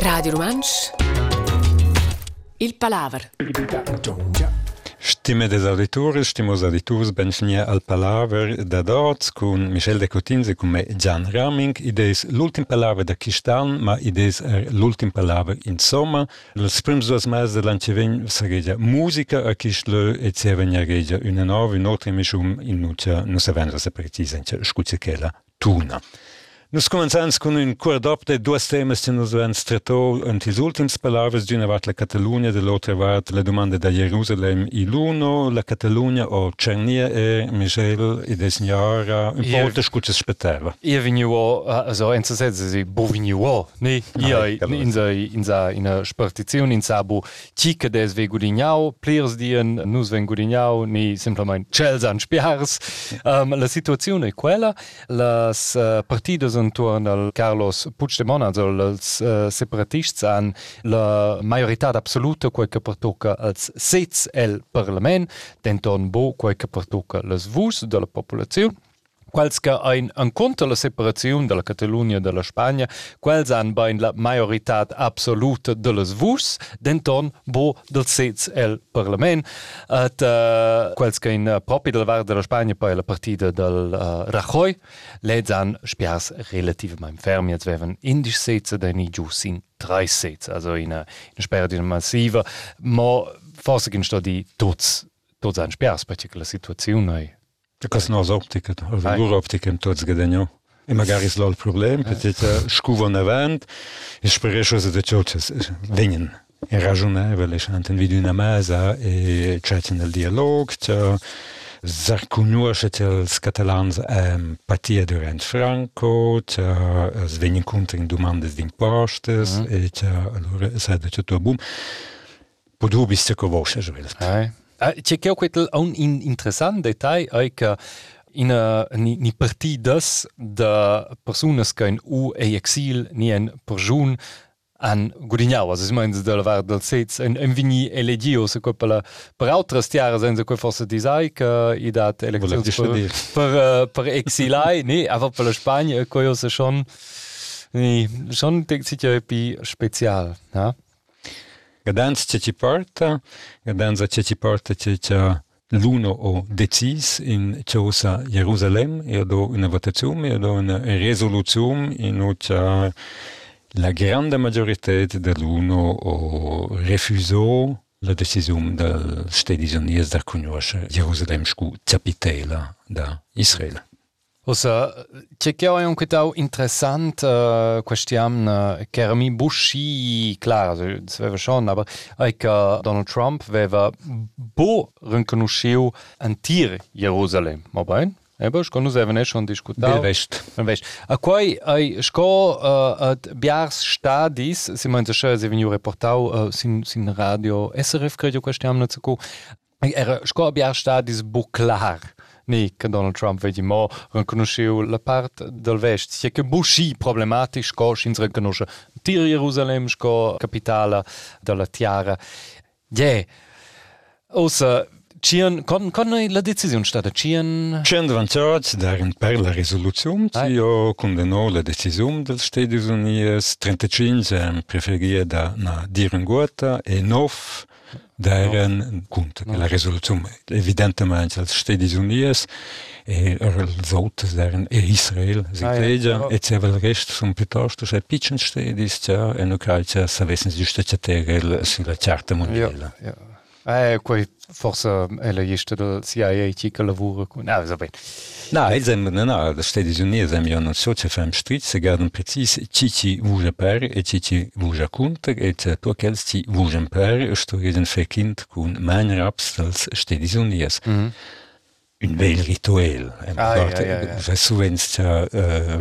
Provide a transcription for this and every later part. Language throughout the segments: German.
Radio Romansch Il Palaver Stimme des auditores, stimos auditors benchnia al palaver da dots con Michel de Cotins e con me Gian Raming. Idees l'ultim palaver da Kistan, ma idees er l'ultim palaver insomma. Les prims duas meses de l'anceven saregia musica a Kistle e cevenia regia una nova, un'altra emission in nucia, non sa vendra se precisa, in scuccia che Nu ska man sen kunna en kordopp e det då stämmes till någon stretol en till ultims palavras di navat la Catalunya de l'altra vart la domande da Jerusalem i l'uno la Catalunya o Cernia e Michel e de signora un po' te scuce spetava. Ihr vinio also en se si bo vinio ne ihr in se in sa in a spartizione in sabo tica des ve gudignau pliers dien nus ven gudignau ni semplament Chelsea an spiars um, ehm, la situazione è quella las eh, uh, partidas intorno al Carlos Puigdemont, also als uh, separatists an la majorità absoluta quel che pertocca als sets el Parlament, denton bo quel che pertocca les vus de la popolazione. qualca ein ancontra la separaziun de la Catalunia de la Spagna, quels an bain la majoritat absoluta de las vus, denton bo del sez el Parlament, et uh, quelsca in uh, propi del var de la Spagna pa la partida del uh, Rajoy, leds an spiars relativ ma fermi, et veven indisch seze de ni gius in drei sez, also in, a, in sperrdina massiva, ma forse gin sta di tots, tots an spiars particular situaziunei Kas no za optiket, gur optikem tot zgedenjo. Ima gar is lol problem, petit škuvo na vent, je šperešo za dečočes, venjen. Je ražune, veleš anten vidu na meza, je čatin el dialog, Zarkunjuaše s catalans em patia durant Franco, es venjen contra in demandes d'impostes, mm -hmm. et allora sa de tot boom. Podubiste ko voše, že velis. Tchekeuel on in interessant Detail eiker in ni partides de Persunes kein U e Exil ni en Perun an Gudignawer meins war dat sez en envini eledio se koppele per autres Jahre se se kofer se Diik i dat per Exilai nee awer pelle Spagne koio se schon nee, schon de si pi spezial. Ja? Na? Gadans ce ci porta, gadans ce ci porta ce ce l'uno o decis in cosa Jerusalem, e do una votazione, e do una risoluzione in uca la grande maggiorità dell'uno o refusò la decisione del Stati Uniti da conoscere Gerusalemme come capitale da Israele. Osa, c'è che è un quitau interessant uh, questiam uh, che era mi busci also, das wäre schon, aber äh, uh, Donald Trump aveva bo riconosciu antir Jerusalem, ma ben? Eba, sco nus even schon diskutau. Bil vest. Bil vest. A quai, ai, sco uh, ad biars stadis, si mein se schö, si veniu reportau uh, sin, sin radio SRF, credo, questiam na zucu, era a biars stadis clar. Ni che Donald Trump vedi mo riconosciu la part del vest sia che busci problematisch co schins riconosce tir Jerusalem sco capitale della tiara yeah osa Cian, con, con la decisione stata Cian... Cian davanti darin per la risoluzione, ah. io condanno la decisione degli Stati Uniti, 35 preferia da na diringuata e 9 deren conta no. la risoluzione evidentemente als Stati Uniti e autres deren e Israel si ah, cregia ja, e c'è il resto sono piuttosto cioè piccoli stati cioè e non credo sapessero giusto c'è sulla carta mondiale ja, ja. Eh, quei forse ehm, è la lista del CIA che lavora con... Ah, va bene. No, ed sem, no, no, da Stati Uniti sem io non so se fem un strit, se guardano precis ci ci vuja per e ci ci vuja contro e tu kennst ci vuja per e sto reden verkind con mein Raps als Stati Uniti. Mhm. Mm un veil rituel sowenst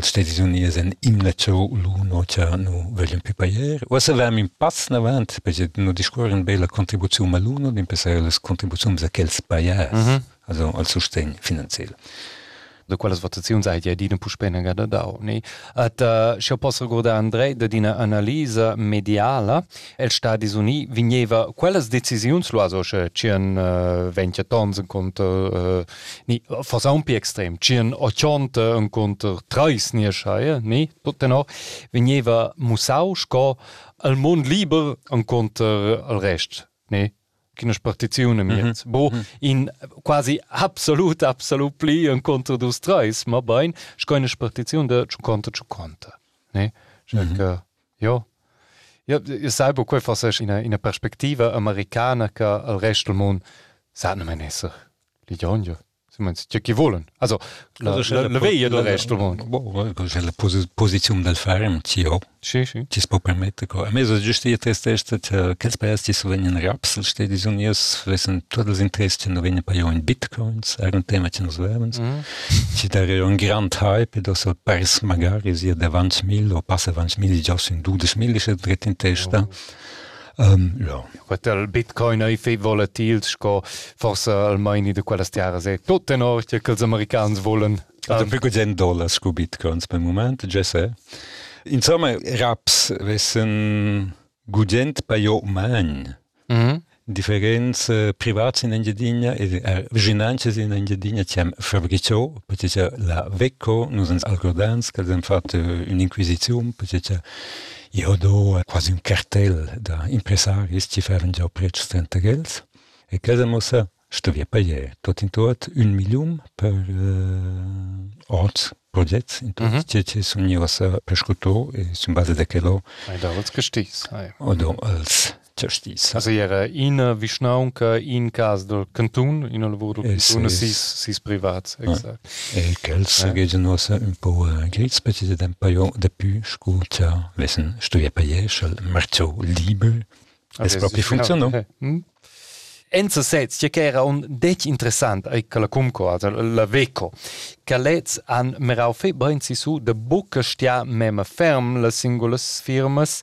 Staat Unies en imletzo Lunoja no wëllen Pipaier. Was wärm im Pass erwähnt, bet no Diskoren beler Kontribution a Luno, den peles Kontribution sekels Bayier, also als zustä finanziell. Mhm de quelles votaziun seit ja Dine Pupenega da da ne. Et uh, posso goda André de Dine Analyse mediala el sta di Uni vigneva quelles decisiunsloaso cien uh, 20 tonsen konter uh, versampi extrem cien ochonte en konter treis nierschaie ne tot dennoch vigneva musausch go al Mon lieber en konter al recht. Nee, quina partizione mi mm -hmm. bo mm -hmm. in quasi absolut absolut pli en contra dos treis ma bain scoine partizione de ci conta ci conta ne mm -hmm. ja ja ihr sai bo quei fas in in perspektiva americana ca al rest del mond sa na men esser li jonjo Cioè, chi volen also veia del resto mondo c'è la pos posizione del farm ci ho sì, sì. ci può permettere a me sono giusto io testa che che paesi sono in raps il stedi sono io sono tutti gli interessi che non vengono poi in bitcoins un tema che non svevano mm. ci dare un grand hype e so pers magari sia da 20.000 o passa 20.000 già in 12.000 c'è dritto in testa. Oh. Um, ja. Wat el Bitcoin ei fé volatil go forse al meini de quelle Jahre se. Tot en or que els americans wollen. Um, pi gen dollars go Bitcoins beim moment je se. Insomma raps wessen gugent bei jo main. Mm -hmm. Differenz eh, privats in engiadina e eh, viginances in engiadina tiam fabricò, potete la vecco, nus ens algordans, che han fatto un'inquisizione, potete io do quasi un cartel da ci fevan già preč 30 gels e casa mossa sto via paie tot in tot un milium per uh, tot. Mm -hmm. ce ce sun io sa prescuto e sun base de quello ai da als gestis ai odo als justice. Also era in Vischnaunca in cas del cantun, in el del cantun, sis, sis privats, exact. E quels eh. gegen nos un po grits, petit d'un paio de pu, scu, tia, lesen, studia paie, schel marcio liber, es proprio funziono. Hm? Enza sets, ja che era un dec interessant ai che la cumco, also la veco, che lets an merau fe brenzi su de buca stia mema ferm le singulas firmas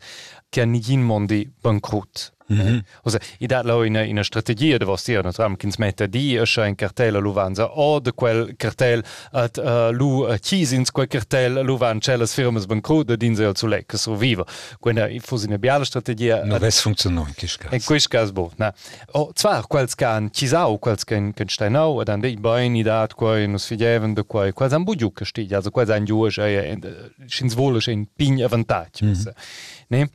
che nigin mondi bankrut. Mm -hmm. I dat lau in ina Strategie de was Dir Ram kins méi Di ëcher en Kartéler Luwanzer a de kwell Kartéll et lo Chiesins kwe Kartéll lo an Celles Firmes ben Krode Din se zu lekke so wiewer. Gwen der fo sinn Biale Strategie En Kuchgasbo. Zwaar kwelz kan Chiisau kwelz ken kën Steinau, an déi Bein i dat koin ass firjewen de koi kwa an Budju gestiet, also kwa an Joerch eier sinnswolech en Pin avantage. Mm -hmm. Nee?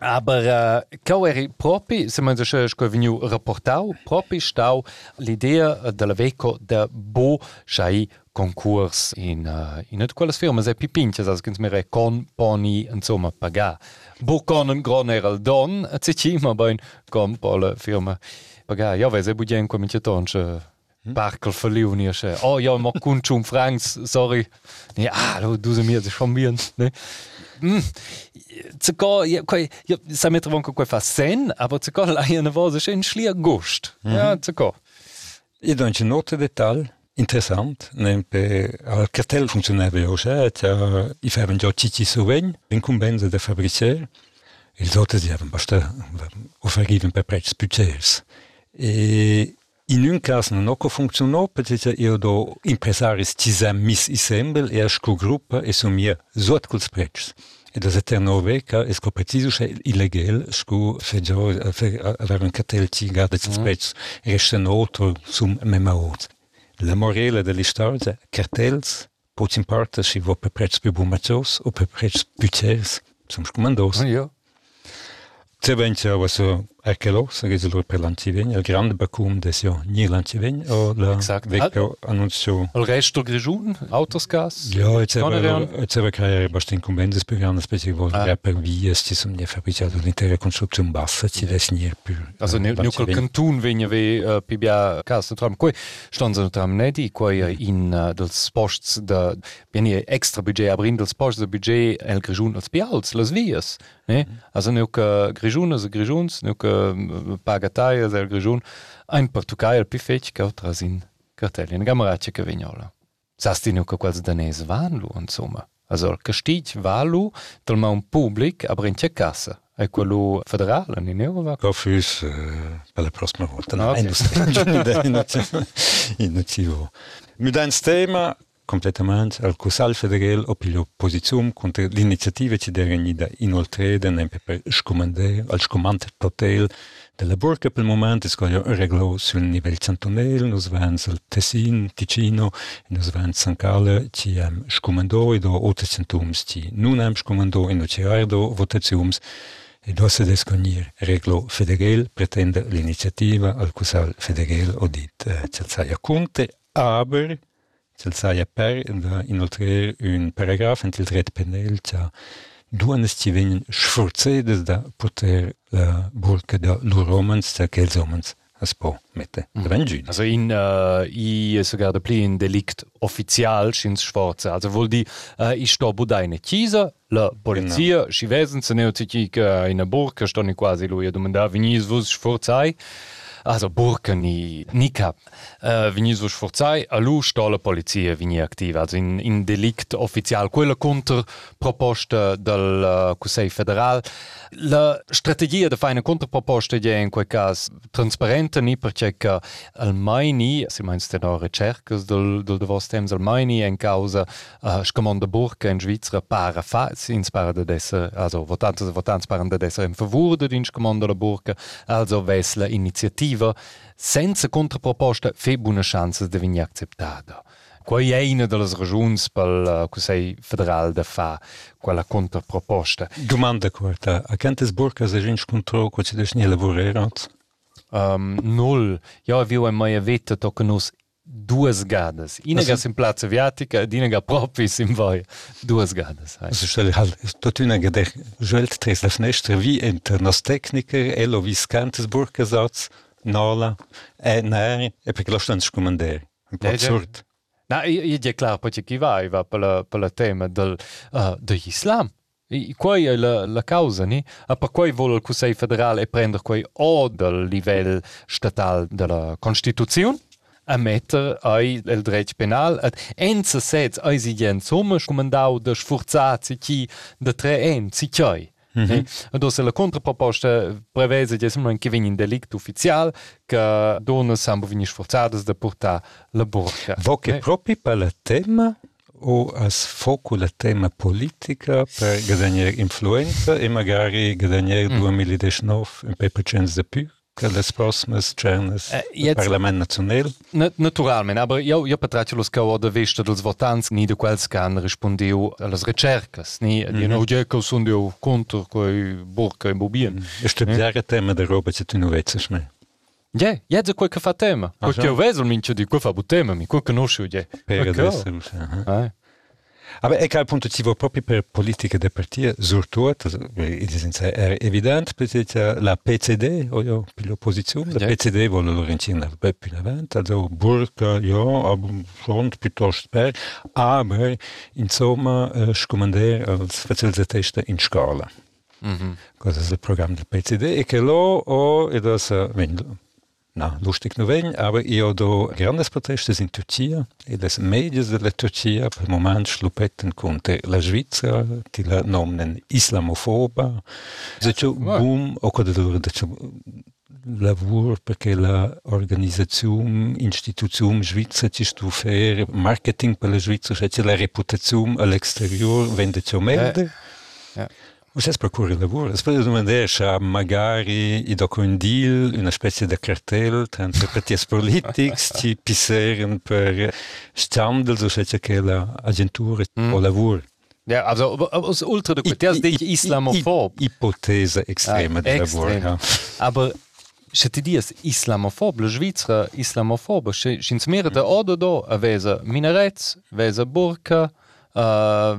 Aber äh, caueri propi, se se sco veniu rapportau, propi stau l'idea de la veco de bo chai concurs in uh, in et quelles firmas e pipinches as kins mere con poni insomma paga. Bo con un gron era il don, a ci ma bain con pola firma paga. Ja, vese budien cominciaton che Barkel verliu se. Oh ja, ma kun zum Franks, sorry. Nee, ah, du se mir schon mir, ne? Mm, Zucker, ja, ja, sa mettere vonco quai fa sen, aber zucker la una voce c'è in schlia gust. Mm -hmm. Ja, zucker. Io do un note detal interessant, nempe al cartel funzionava jo c'è, cioè i faven già cici sovegn, incumbenza de fabricer, ils autres disaven basta offeriven per prezzi budgets. E in un cas non ho funzionò perché io do impresaris ci sam mis isembel e a scu gruppa e su mia sot culs prezzi. E das eterno veca es co preciso che illegal scu fejo aver un cartel ci gada ci spec resta noto sum memaot. La morele dell'istorgia cartels pot in parte si vo più bumachos o per prez puters sum scumandos. Ja. Se ventia was so Erkelo lor per l'antivegn, il grande bacum des jo ni l'antivegn o la vecchio annuncio. Il resto grigiun, autosgas? Ja, et seva creare bast incumbendes per grande specie vol ah. per vias ci sono fabbricato l'intera costruzione bassa ci des nier più. Also ne nu quel cantun vegna ve uh, pibia casa tram quei stand so tram nedi quei uh, in uh, dels posts de vieni extra budget abrin dels posts de budget el grigiun als pials las vias, ne? Mm. Also ne que grigiun as grigiuns, ne que pagataja el gražun, ein Portugal pi fech ka trasin Kartellien Gamarace ka vignola. Sastinu ka quals danes vanlu insomma. Also Castig valu dal ma un public a brince casa. E quello federale in Europa? Cofus, eh, uh, per la prossima volta. No, okay. non ci, non ci, non ci. Mi dai un tema completamente al Cusal Federal o per l'opposizione contro l'iniziativa che deve da inoltreda per scomandare al scomand total della Burca per il momento è scoglio reglo sul livello cantonale, nos vans al Tessin, Ticino, nos vans San Carlo, ci am scomandò e do otte centums, ci non am scomandò e no ci ardo votaziums, e do se descognir reglo federal pretende l'iniziativa al Cusal Federal o dit eh, Celsaia Conte, aber Da inoltre un paragraf in il dret penal, cia duanes ci venien sforzedes da poter la burca da l'uromans da quels homens es po mette mm. Also in uh, i sogar de pli un delikt offizial schins Schwarze. Also wohl die uh, ich sto bu deine Chiesa, la polizia, si wesen se neo ci in a burca sto ni quasi lui a domandar vinis vos sforzai. Also Burke ni Nika. Äh, vegni so sforzai a lu stola polizia vegni activ also in, in delict official quella contro proposta del uh, Consiglio federal. La strategia de fare una controproposta è in quel caso trasparente ni perché che almeni si meinst no ricercas del del de vos temps almeni in causa uh, scamanda Burke in Svizzera para fa si inspara de dessa also votantes votantes paran de dessa in favore din scamanda la Burke also vesla iniziativa legislativa senza contraproposta fe buone chance de venir acceptada. Quai è una delle ragioni per il Consiglio federale da fa quella contraproposta. Domanda corta, a quantas burcas a gente encontrou que vocês nem elaboraram? Um, null. Ja, vi ho mai avete tocca nos duas gadas. Ina gas in Plaza Viatica, ed ina ga propis in voi. Duas gadas. Also stelle halt, tot una gade, joelt tres la finestra, vi enter nos tecniker, elo viscantes burcasats, Norla. E, nej, e perché lo stanno scomandare. Un po' eh, assurdo. Na, je je klar, poče kivajva pela pela tema del eh, de del Islam. I quei è la la causa ni, a pa quei vuole il Consiglio federale prendere quei o del livello statale della Costituzione a metter ei el dret penal at ense sets ei si gen sommer comandau de sforzarsi chi de tre en si choi. Mm -hmm. Dos la contraproposta prevede che vegni un delicto ufficial che donne sambo vegni sforzadas da portar la borca. Vo che eh? proprio per il tema o as foco la tema politica per guadagnare influenza e magari guadagnare mm. 2019 un pepercens de più? Das Prosmes, Czernes, äh, Parlament Național. Naturalment, no, aber eu, eu petrace los că o de vește dels votants, ni de quels că han respondiu a las recercas, ni mm -hmm. no gie că sunt eu contur cu borca în bubien. Este biare tema de roba ce tu nu veți să mai. Je, je za kojka fa tema. Kojka je uvezul minče di kofa bu tema mi, kojka nošu je. Pega desel, aha. Aber ich glaube, punto ci proprio per politica de partia, surtout, è evidente, peut-être la PCD, o l'opposizione, la PCD vuole po' più in avanti, also Burka, ja, aber schon piuttosto per, aber, insomma, uh, scomandare als facilitatesta in scuola. Mm -hmm. Questo è il programma del PCD, e che lo, o, e das, uh, na, lustig nu vegn, aber io do grandes protestes in Turcia e les medias de la Turcia per moment schlupetten contra la Svizzera, ti la nomnen islamofoba. Se ciò boom, o code loro da ciò lavur perché la organizzazione, istituzione svizzera ci stu fer marketing per la Svizzera, c'è la reputazione all'esteriore, vende ciò merde. Eh. Ja. Vocês procuram de uma deixa, magari, e do un deal, una specie di cartel tra partiti politici, ci pisseren per standels, o se che la agentura mm. o lavoro. Ja, also aus ultra de Kultur ist islamophob. Hypothese extreme ah, de lavoro. Ja. Aber se ti dies islamophob, le Schweizer islamophob, schins mere de odo do, a vesa minarets, vesa burka,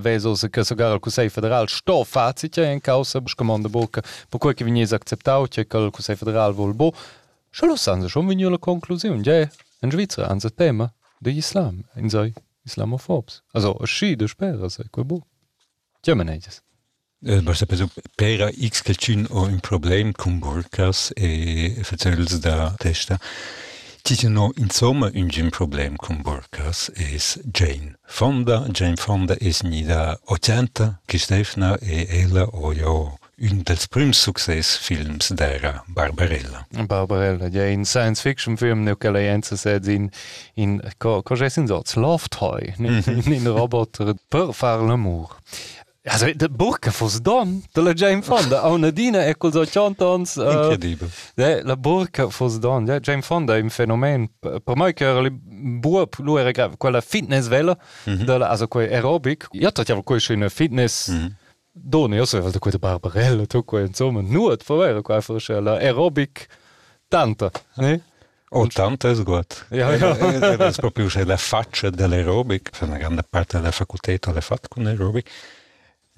vezou-se que se agora o Conselho Federal estou fácil em causa, porque manda boca, porque que vinhas acceptado que o Conselho Federal voltou, já lo sanno, já vinham a conclusão, já é, em Suíça, anza tema do Islam, em sei, islamofobes. Also, assim, de espera, sei, que é bom. Já manejas. Eh, Basta penso, pera x que ho un problema con burcas e eh, facerles da testa. Titano insomma un gym problem con Burkas es Jane Fonda. Jane Fonda es ni da 80 che Stefna e ella o io un dels prims successfilms d'era Barbarella. Barbarella, ja, in science fiction film nu lei enza sed in in co co jes in loft toy in, in roboter per far l'amour. Also, de burca fos don de la Jane Fonda a una dina e col so chantons uh, incredibile de, la burca fos don ja, Jane Fonda è un fenomen per me che era buop lui era grave quella fitness vela mm -hmm. della also quel aerobic ja tot ja quel schöne fitness mm -hmm. Don io so quelle barbarelle tu quel insomma nur vorher qua la aerobic tanta ne Oh, tanto è gut. Ja, ja. è proprio la faccia dell'aerobic, una grande parte della facoltà l'ha fatto con l'aerobic.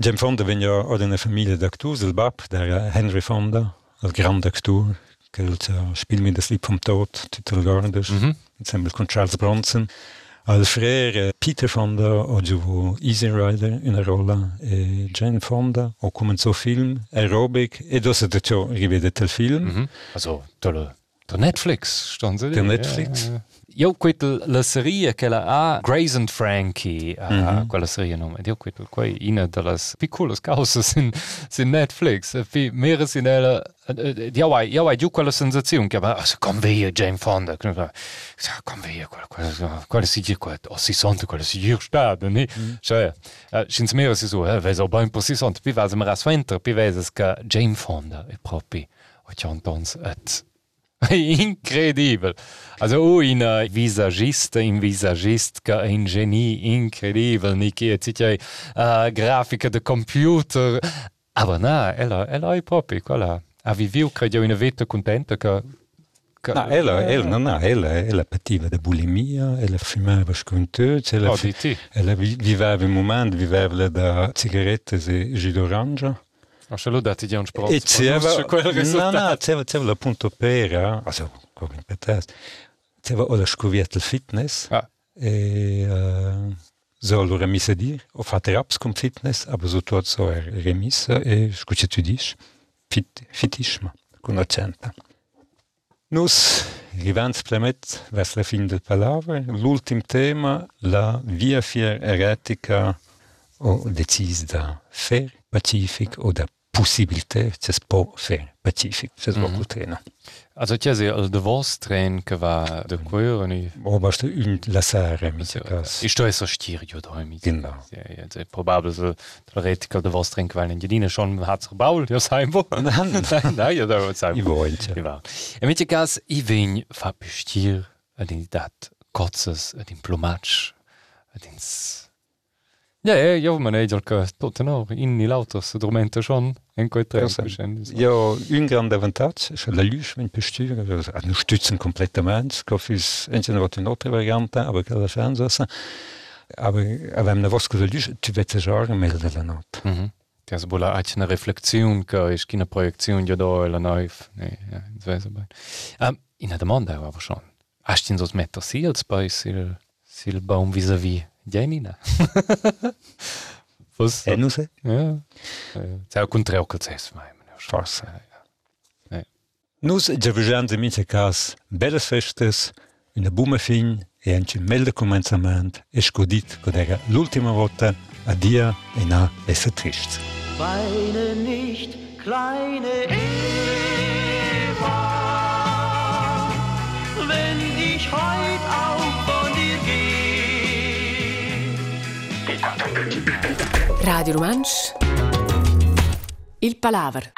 Jim Fonda vegn ja od en Familie d'actors el Bab der Henry Fonda als Grand Aktor gelt uh, Spiel mit das Lied vom Tod Titel Gardes mm -hmm. con Charles Bronson al frère Peter Fonda o giuvo Easy Rider in rolla e Jane Fonda o comenzo film aerobic e do se ciò rivedet il film mm -hmm. also tolle der Netflix stand der Netflix ja, ja. Jokuitel Lasserie kelle a Grazen Frankie Galeriennom Jokuitel koi ine dallas wie cooles Gause sinn sinn Netflix wie meeresinelle Jawai Jawai Jokuelle Sensaun kom we hier James Fonder knwer kom si si sonte kolle si hier staden nins mé si so wéi op beim Posant wie war se mar ass Wenter, wie wéi ka James Fonder e propi. Wat Jo dans et incredibel also in uh, visagiste in visagist ca un genie incredibel ni che ci uh, grafica de computer. Aber na ella ella è proprio quella. A viviu credo una vita contenta che No, ella, ella, no, no, ella, ella pativa de bulimia, ella fumava scontuts, ella, oh, ella viveva un moment, viveva da cigarette e jus d'orange. Marcello dati di un sport. E c'era no, no, c'era, c'era la punto pera, also come in petest. C'era o la scovietta fitness. Ah. E uh, zo lo remise dir, o fate apps cum fitness, aber so tot so er remisse e scuce tu dis fit fitisma con accenta. Nus Rivans plemet vers la fin del palaver. l'ultim tema la via fier eretica o decis da fer pacific o da possibilité se po fer pacific se mm -hmm. trena. Also c'è se al de vos tren che va de cuore ni o basta un la sera mi se cas. I sto so stier jo da mi. Genau. Ja, ja, c'est probable so der retical de vos tren weil in Jedine schon hat gebaut ja sein wo. Nein, ja da sein. I wollen. Ja. E mit cas i vegn fa stier dat kotzes ad in plumage ad ins Ja, ja, ja, man è già che tutto no, in schon in quei tre. Ja, un grande avantage, la luce, wenn posture, nous stützen completamente, Coffees, entweder wat une autre variante, aber la chance ça. Aber avem na vosca la luce, tu vete genre mel de la notte. Mhm. Anche una riflessione che è una proiezione già da la neuf. Ne, ja, das weiß aber. Um, in der Demanda aber schon. Hast du in so Meter Seals bei sil sil Baum vis-à-vis Janina. Was? E non se? Ja. C'è un contrario che c'è, ma Forse. Ja. Nus già vediamo in mio caso belle feste, una buona fine e anche un bel cominciamento e scudit che era l'ultima volta a dia e na essere triste. Weine nicht, kleine Eva, wenn ich heut auch Radio Romansch Il Palaver